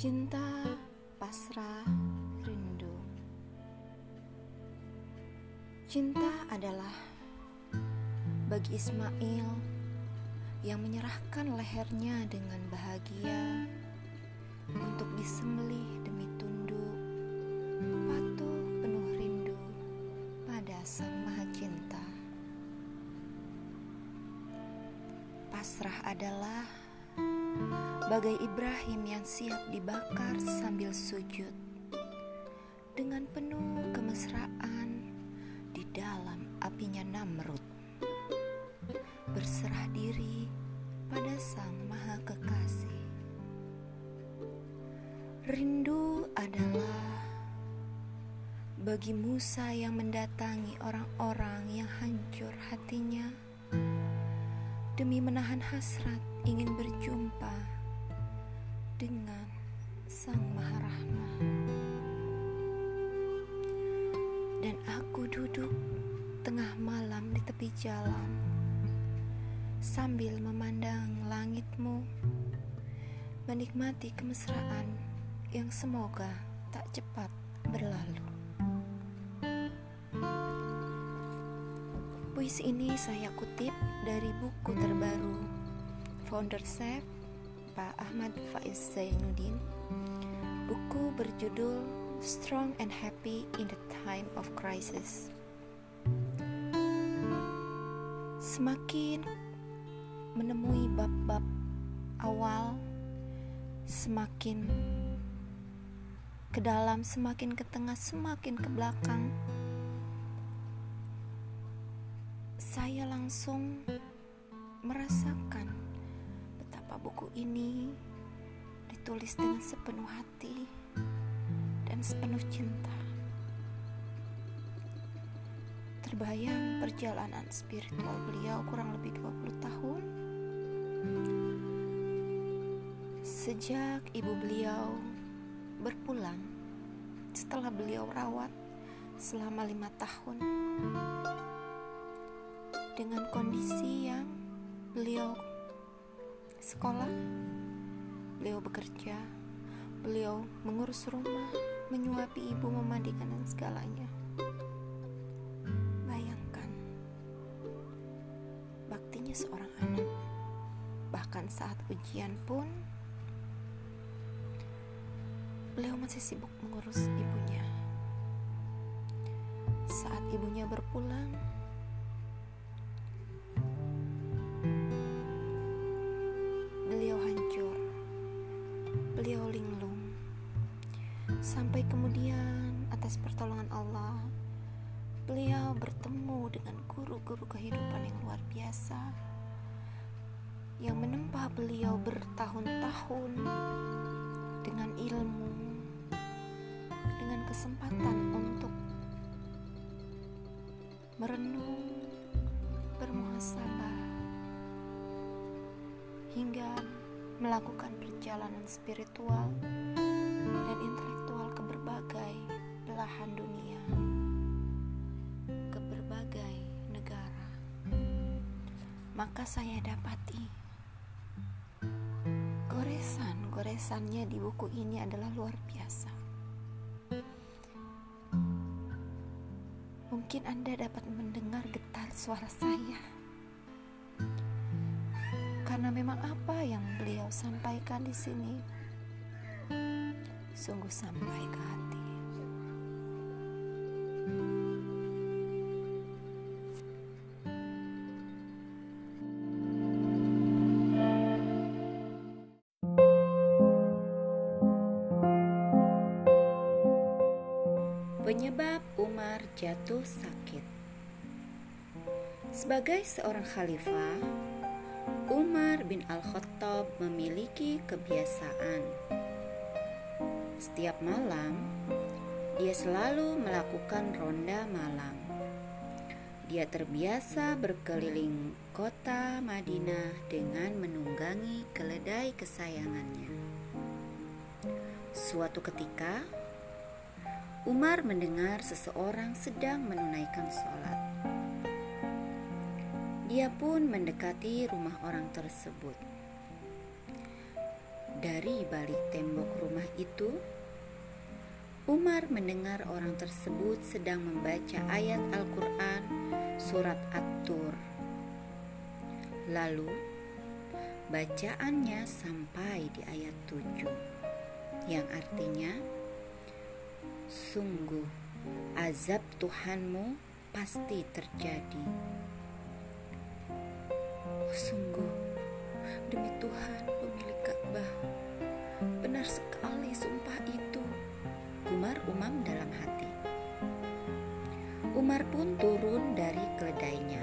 Cinta, pasrah, rindu. Cinta adalah bagi Ismail yang menyerahkan lehernya dengan bahagia untuk disembelih demi tunduk, patuh penuh rindu pada Sang Maha Cinta. Pasrah adalah bagai Ibrahim yang siap dibakar sambil sujud. Dengan penuh kemesraan di dalam apinya Namrud. Berserah diri pada Sang Maha Kekasih. Rindu adalah bagi Musa yang mendatangi orang-orang yang hancur hatinya. Demi menahan hasrat ingin berjumpa dengan Sang Maha Rahmah. Dan aku duduk tengah malam di tepi jalan sambil memandang langitmu, menikmati kemesraan yang semoga tak cepat berlalu. Puisi ini saya kutip dari buku terbaru Founder Chef Pak Ahmad Faiz Zainuddin. Buku berjudul Strong and Happy in the Time of Crisis. Semakin menemui bab-bab awal semakin ke dalam, semakin ke tengah, semakin ke belakang. Saya langsung merasakan buku ini ditulis dengan sepenuh hati dan sepenuh cinta. Terbayang perjalanan spiritual beliau kurang lebih 20 tahun Sejak ibu beliau berpulang setelah beliau rawat selama lima tahun dengan kondisi yang beliau sekolah, beliau bekerja, beliau mengurus rumah, menyuapi ibu, memandikan dan segalanya. Bayangkan baktinya seorang anak, bahkan saat ujian pun beliau masih sibuk mengurus ibunya. Saat ibunya berpulang, guru-guru kehidupan yang luar biasa. Yang menempa beliau bertahun-tahun dengan ilmu, dengan kesempatan untuk merenung, bermuhasabah, hingga melakukan perjalanan spiritual dan intelektual ke berbagai belahan dunia, Maka saya dapati goresan-goresannya di buku ini adalah luar biasa. Mungkin Anda dapat mendengar getar suara saya. Karena memang apa yang beliau sampaikan di sini sungguh sampai ke hati. Sebagai seorang khalifah, Umar bin Al-Khattab memiliki kebiasaan. Setiap malam, dia selalu melakukan ronda malam. Dia terbiasa berkeliling kota Madinah dengan menunggangi keledai kesayangannya. Suatu ketika, Umar mendengar seseorang sedang menunaikan sholat. Dia pun mendekati rumah orang tersebut. Dari balik tembok rumah itu, Umar mendengar orang tersebut sedang membaca ayat Al-Quran surat At-Tur. Lalu, bacaannya sampai di ayat 7, yang artinya, Sungguh, azab Tuhanmu pasti terjadi. Sungguh, demi Tuhan pemilik Ka'bah, benar sekali sumpah itu, gumar Umam dalam hati. Umar pun turun dari keledainya.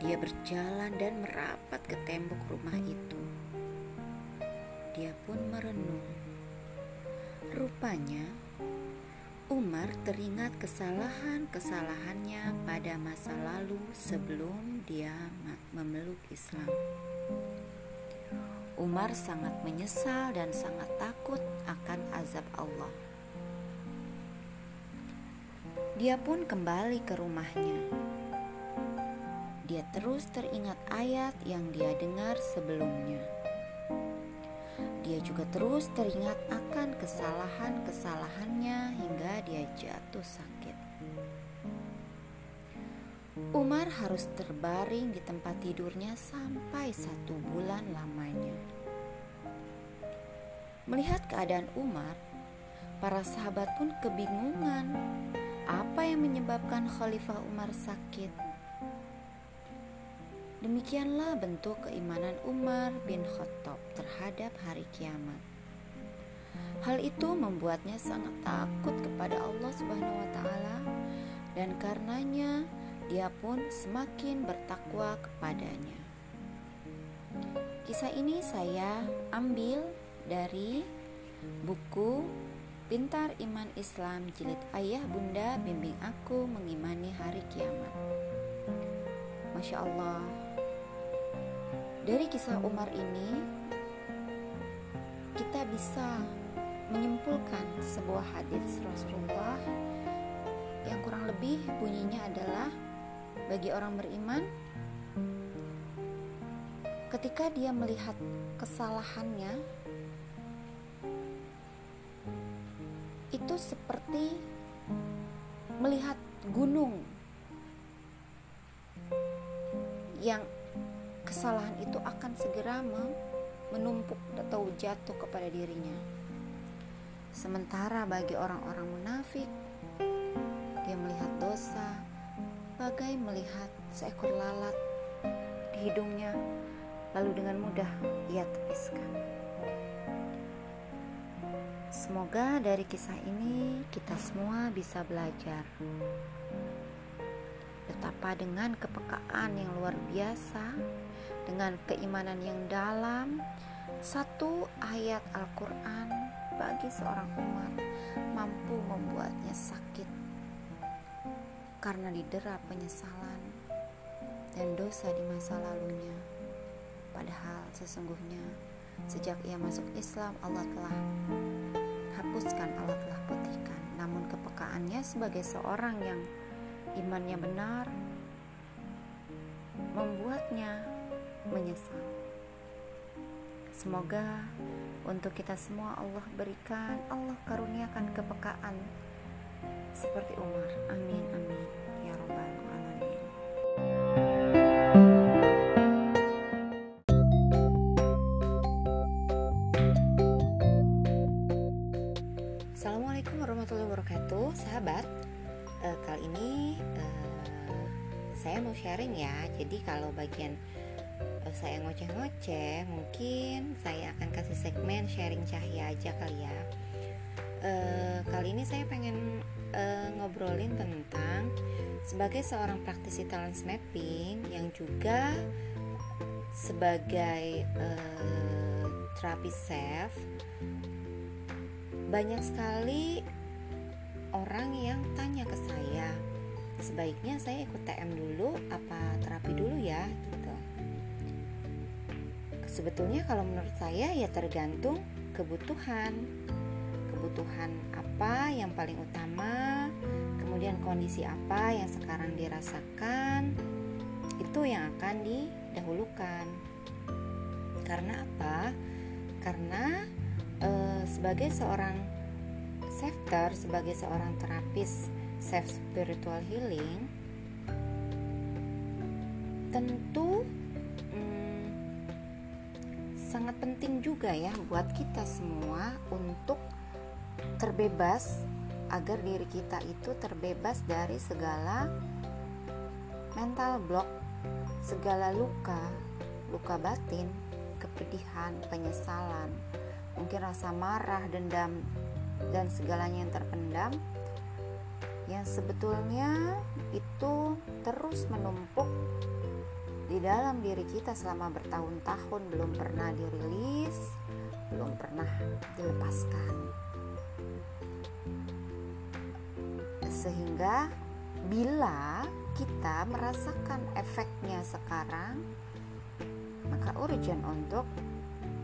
Dia berjalan dan merapat ke tembok rumah itu. Dia pun merenung. Rupanya, Umar teringat kesalahan-kesalahannya pada masa lalu sebelum dia memeluk Islam. Umar sangat menyesal dan sangat takut akan azab Allah. Dia pun kembali ke rumahnya. Dia terus teringat ayat yang dia dengar sebelumnya dia juga terus teringat akan kesalahan-kesalahannya hingga dia jatuh sakit. Umar harus terbaring di tempat tidurnya sampai satu bulan lamanya. Melihat keadaan Umar, para sahabat pun kebingungan apa yang menyebabkan Khalifah Umar sakit. Demikianlah bentuk keimanan Umar bin Khattab terhadap hari kiamat. Hal itu membuatnya sangat takut kepada Allah Subhanahu wa taala dan karenanya dia pun semakin bertakwa kepadanya. Kisah ini saya ambil dari buku Pintar Iman Islam Jilid Ayah Bunda Bimbing Aku Mengimani Hari Kiamat. Masya Allah, dari kisah Umar ini, kita bisa menyimpulkan sebuah hadis Rasulullah yang kurang lebih bunyinya adalah bagi orang beriman ketika dia melihat kesalahannya itu seperti melihat gunung yang kesalahan itu akan segera menumpuk atau jatuh kepada dirinya. Sementara bagi orang-orang munafik, dia melihat dosa bagai melihat seekor lalat di hidungnya, lalu dengan mudah ia tepiskan. Semoga dari kisah ini kita semua bisa belajar betapa dengan kepekaan yang luar biasa dengan keimanan yang dalam, satu ayat Al-Quran bagi seorang umat mampu membuatnya sakit karena didera penyesalan dan dosa di masa lalunya. Padahal sesungguhnya sejak ia masuk Islam Allah telah hapuskan, Allah telah putihkan. Namun kepekaannya sebagai seorang yang imannya benar membuatnya menyesal. Semoga untuk kita semua Allah berikan, Allah karuniakan kepekaan seperti Umar. Amin amin ya robbal alamin. Assalamualaikum warahmatullahi wabarakatuh, sahabat. Uh, kali ini uh, saya mau sharing ya. Jadi kalau bagian saya ngoceh-ngoceh mungkin saya akan kasih segmen sharing cahaya aja kali ya. E, kali ini saya pengen e, ngobrolin tentang sebagai seorang praktisi talent mapping yang juga sebagai e, terapi self banyak sekali orang yang tanya ke saya sebaiknya saya ikut TM dulu apa terapi dulu ya? Gitu Sebetulnya kalau menurut saya ya tergantung kebutuhan. Kebutuhan apa yang paling utama, kemudian kondisi apa yang sekarang dirasakan, itu yang akan didahulukan. Karena apa? karena uh, sebagai seorang safter sebagai seorang terapis self spiritual healing tentu sangat penting juga ya buat kita semua untuk terbebas agar diri kita itu terbebas dari segala mental block, segala luka, luka batin, kepedihan, penyesalan, mungkin rasa marah, dendam, dan segalanya yang terpendam yang sebetulnya itu terus menumpuk di dalam diri kita selama bertahun-tahun belum pernah dirilis, belum pernah dilepaskan. Sehingga bila kita merasakan efeknya sekarang, maka urgent untuk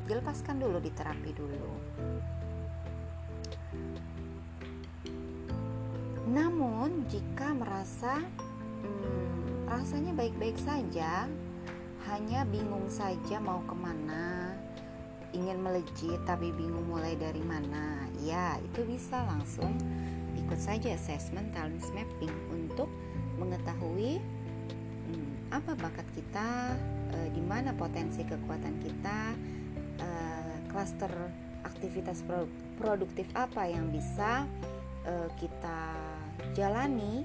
dilepaskan dulu, diterapi dulu. Namun jika merasa hmm, rasanya baik-baik saja, hanya bingung saja mau ke mana, ingin melejit tapi bingung mulai dari mana, ya itu bisa langsung ikut saja assessment talent mapping untuk mengetahui hmm, apa bakat kita, e, di mana potensi kekuatan kita, e, aktivitas produktif apa yang bisa e, kita jalani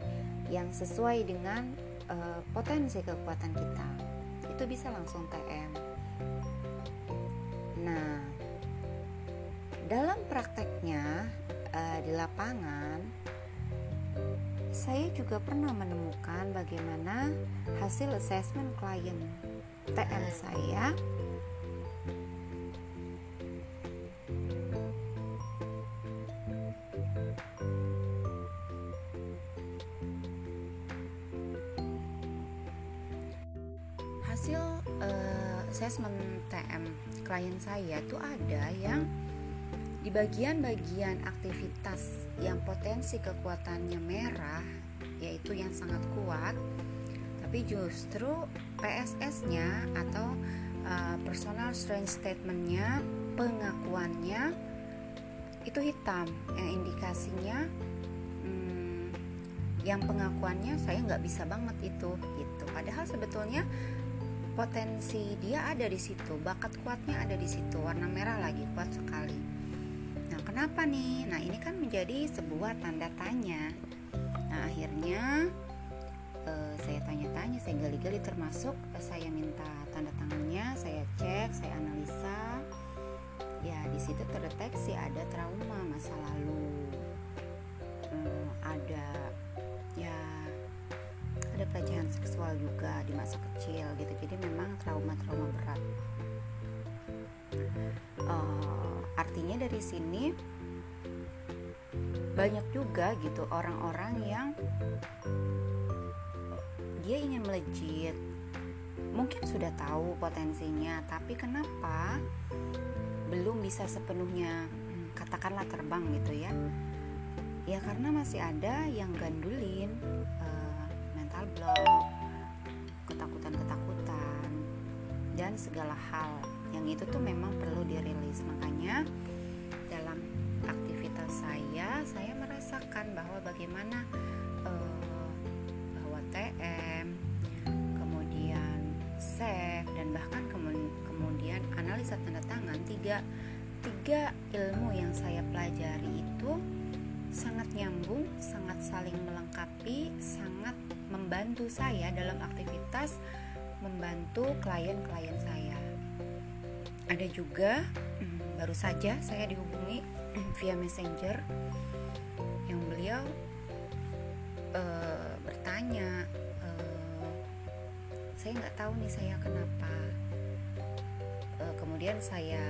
yang sesuai dengan uh, potensi kekuatan kita itu bisa langsung TM nah dalam prakteknya uh, di lapangan saya juga pernah menemukan bagaimana hasil assessment klien TM saya assessment TM klien saya tuh ada yang di bagian-bagian aktivitas yang potensi kekuatannya merah yaitu yang sangat kuat tapi justru PSS-nya atau uh, personal strength statement-nya pengakuannya itu hitam. Yang indikasinya hmm, yang pengakuannya saya nggak bisa banget itu gitu. Padahal sebetulnya potensi dia ada di situ, bakat kuatnya ada di situ, warna merah lagi kuat sekali. Nah, kenapa nih? Nah, ini kan menjadi sebuah tanda tanya. Nah, akhirnya uh, saya tanya-tanya, saya gali-gali termasuk uh, saya minta tanda tangannya, saya cek, saya analisa. Ya, di situ terdeteksi ada trauma masa lalu. Hmm, ada ya ada pelecehan seksual juga di masa kecil gitu. Jadi memang trauma-trauma berat. Uh, artinya dari sini banyak juga gitu orang-orang yang dia ingin melejit. Mungkin sudah tahu potensinya tapi kenapa belum bisa sepenuhnya hmm, katakanlah terbang gitu ya? Ya karena masih ada yang gandulin block, ketakutan-ketakutan, dan segala hal yang itu tuh memang perlu dirilis. Makanya dalam aktivitas saya, saya merasakan bahwa bagaimana uh, bahwa TM, kemudian save dan bahkan kemudian analisa tanda tangan tiga tiga ilmu yang saya pelajari itu sangat nyambung, sangat saling melengkapi, sangat membantu saya dalam aktivitas membantu klien-klien saya. Ada juga hmm, baru saja saya dihubungi hmm, via messenger yang beliau uh, bertanya, uh, saya nggak tahu nih saya kenapa. Uh, kemudian saya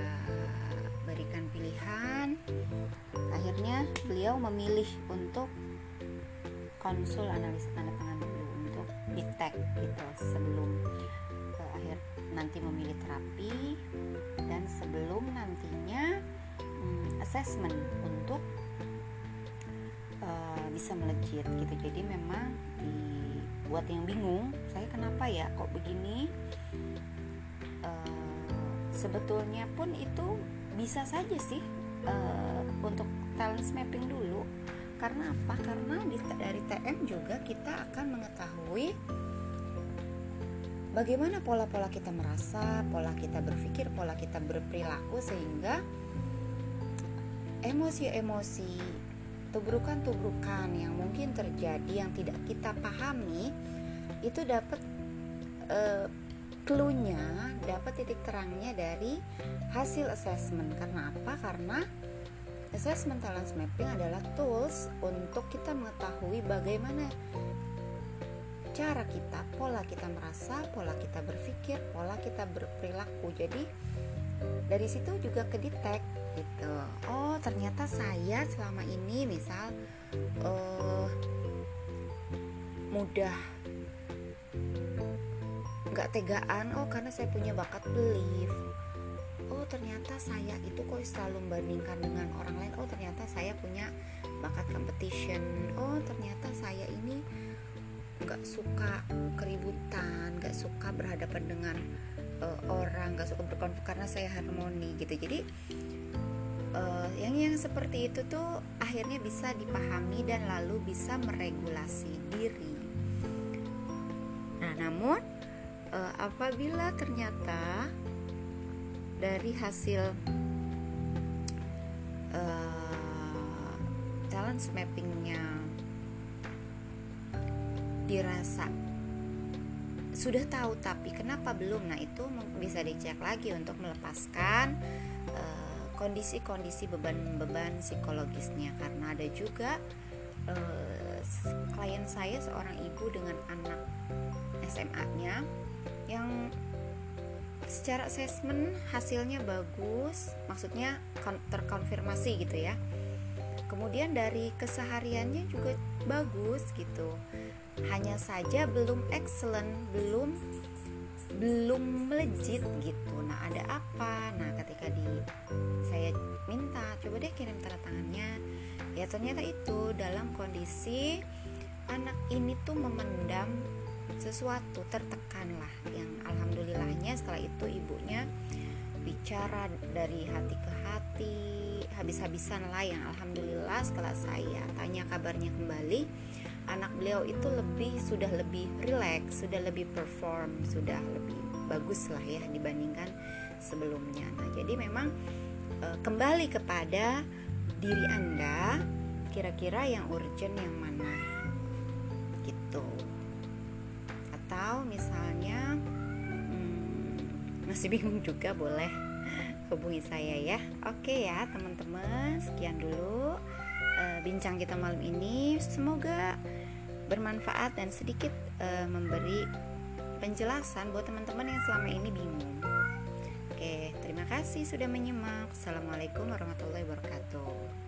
berikan pilihan. Akhirnya beliau memilih untuk konsul analisa tanda tangan dulu untuk detect gitu sebelum uh, akhir nanti memilih terapi dan sebelum nantinya um, assessment untuk uh, bisa melejit gitu. Jadi memang buat yang bingung saya kenapa ya kok begini? Uh, sebetulnya pun itu bisa saja sih uh, untuk talent mapping dulu karena apa karena di, dari TM juga kita akan mengetahui bagaimana pola-pola kita merasa pola kita berpikir pola kita berperilaku sehingga emosi-emosi tubrukan-tubrukan yang mungkin terjadi yang tidak kita pahami itu dapat uh, clue-nya, dapat titik terangnya dari hasil assessment. Karena apa? Karena assessment talent mapping adalah tools untuk kita mengetahui bagaimana cara kita, pola kita merasa, pola kita berpikir, pola kita berperilaku. Jadi dari situ juga kedetek gitu. Oh, ternyata saya selama ini misal uh, mudah nggak tegaan oh karena saya punya bakat belief ternyata saya itu kok selalu membandingkan dengan orang lain. Oh ternyata saya punya bakat competition. Oh ternyata saya ini nggak suka keributan nggak suka berhadapan dengan uh, orang nggak suka berkonflik karena saya harmoni gitu. Jadi uh, yang yang seperti itu tuh akhirnya bisa dipahami dan lalu bisa meregulasi diri. Nah namun uh, apabila ternyata dari hasil uh, talent mappingnya dirasa sudah tahu tapi kenapa belum? Nah itu bisa dicek lagi untuk melepaskan uh, kondisi-kondisi beban-beban psikologisnya. Karena ada juga uh, klien saya seorang ibu dengan anak SMA-nya yang secara assessment hasilnya bagus, maksudnya terkonfirmasi gitu ya. Kemudian dari kesehariannya juga bagus gitu. Hanya saja belum excellent, belum belum melejit gitu. Nah, ada apa? Nah, ketika di saya minta coba deh kirim tanda tangannya. Ya ternyata itu dalam kondisi anak ini tuh memendam sesuatu tertekan lah yang alhamdulillahnya setelah itu ibunya bicara dari hati ke hati habis-habisan lah yang alhamdulillah setelah saya tanya kabarnya kembali anak beliau itu lebih sudah lebih rileks sudah lebih perform sudah lebih bagus lah ya dibandingkan sebelumnya. Nah jadi memang e, kembali kepada diri anda kira-kira yang urgent yang mana? Gitu atau misalnya hmm, masih bingung juga boleh hubungi saya ya. Oke ya teman-teman sekian dulu uh, bincang kita malam ini. Semoga bermanfaat dan sedikit uh, memberi penjelasan buat teman-teman yang selama ini bingung. Oke terima kasih sudah menyimak. Assalamualaikum warahmatullahi wabarakatuh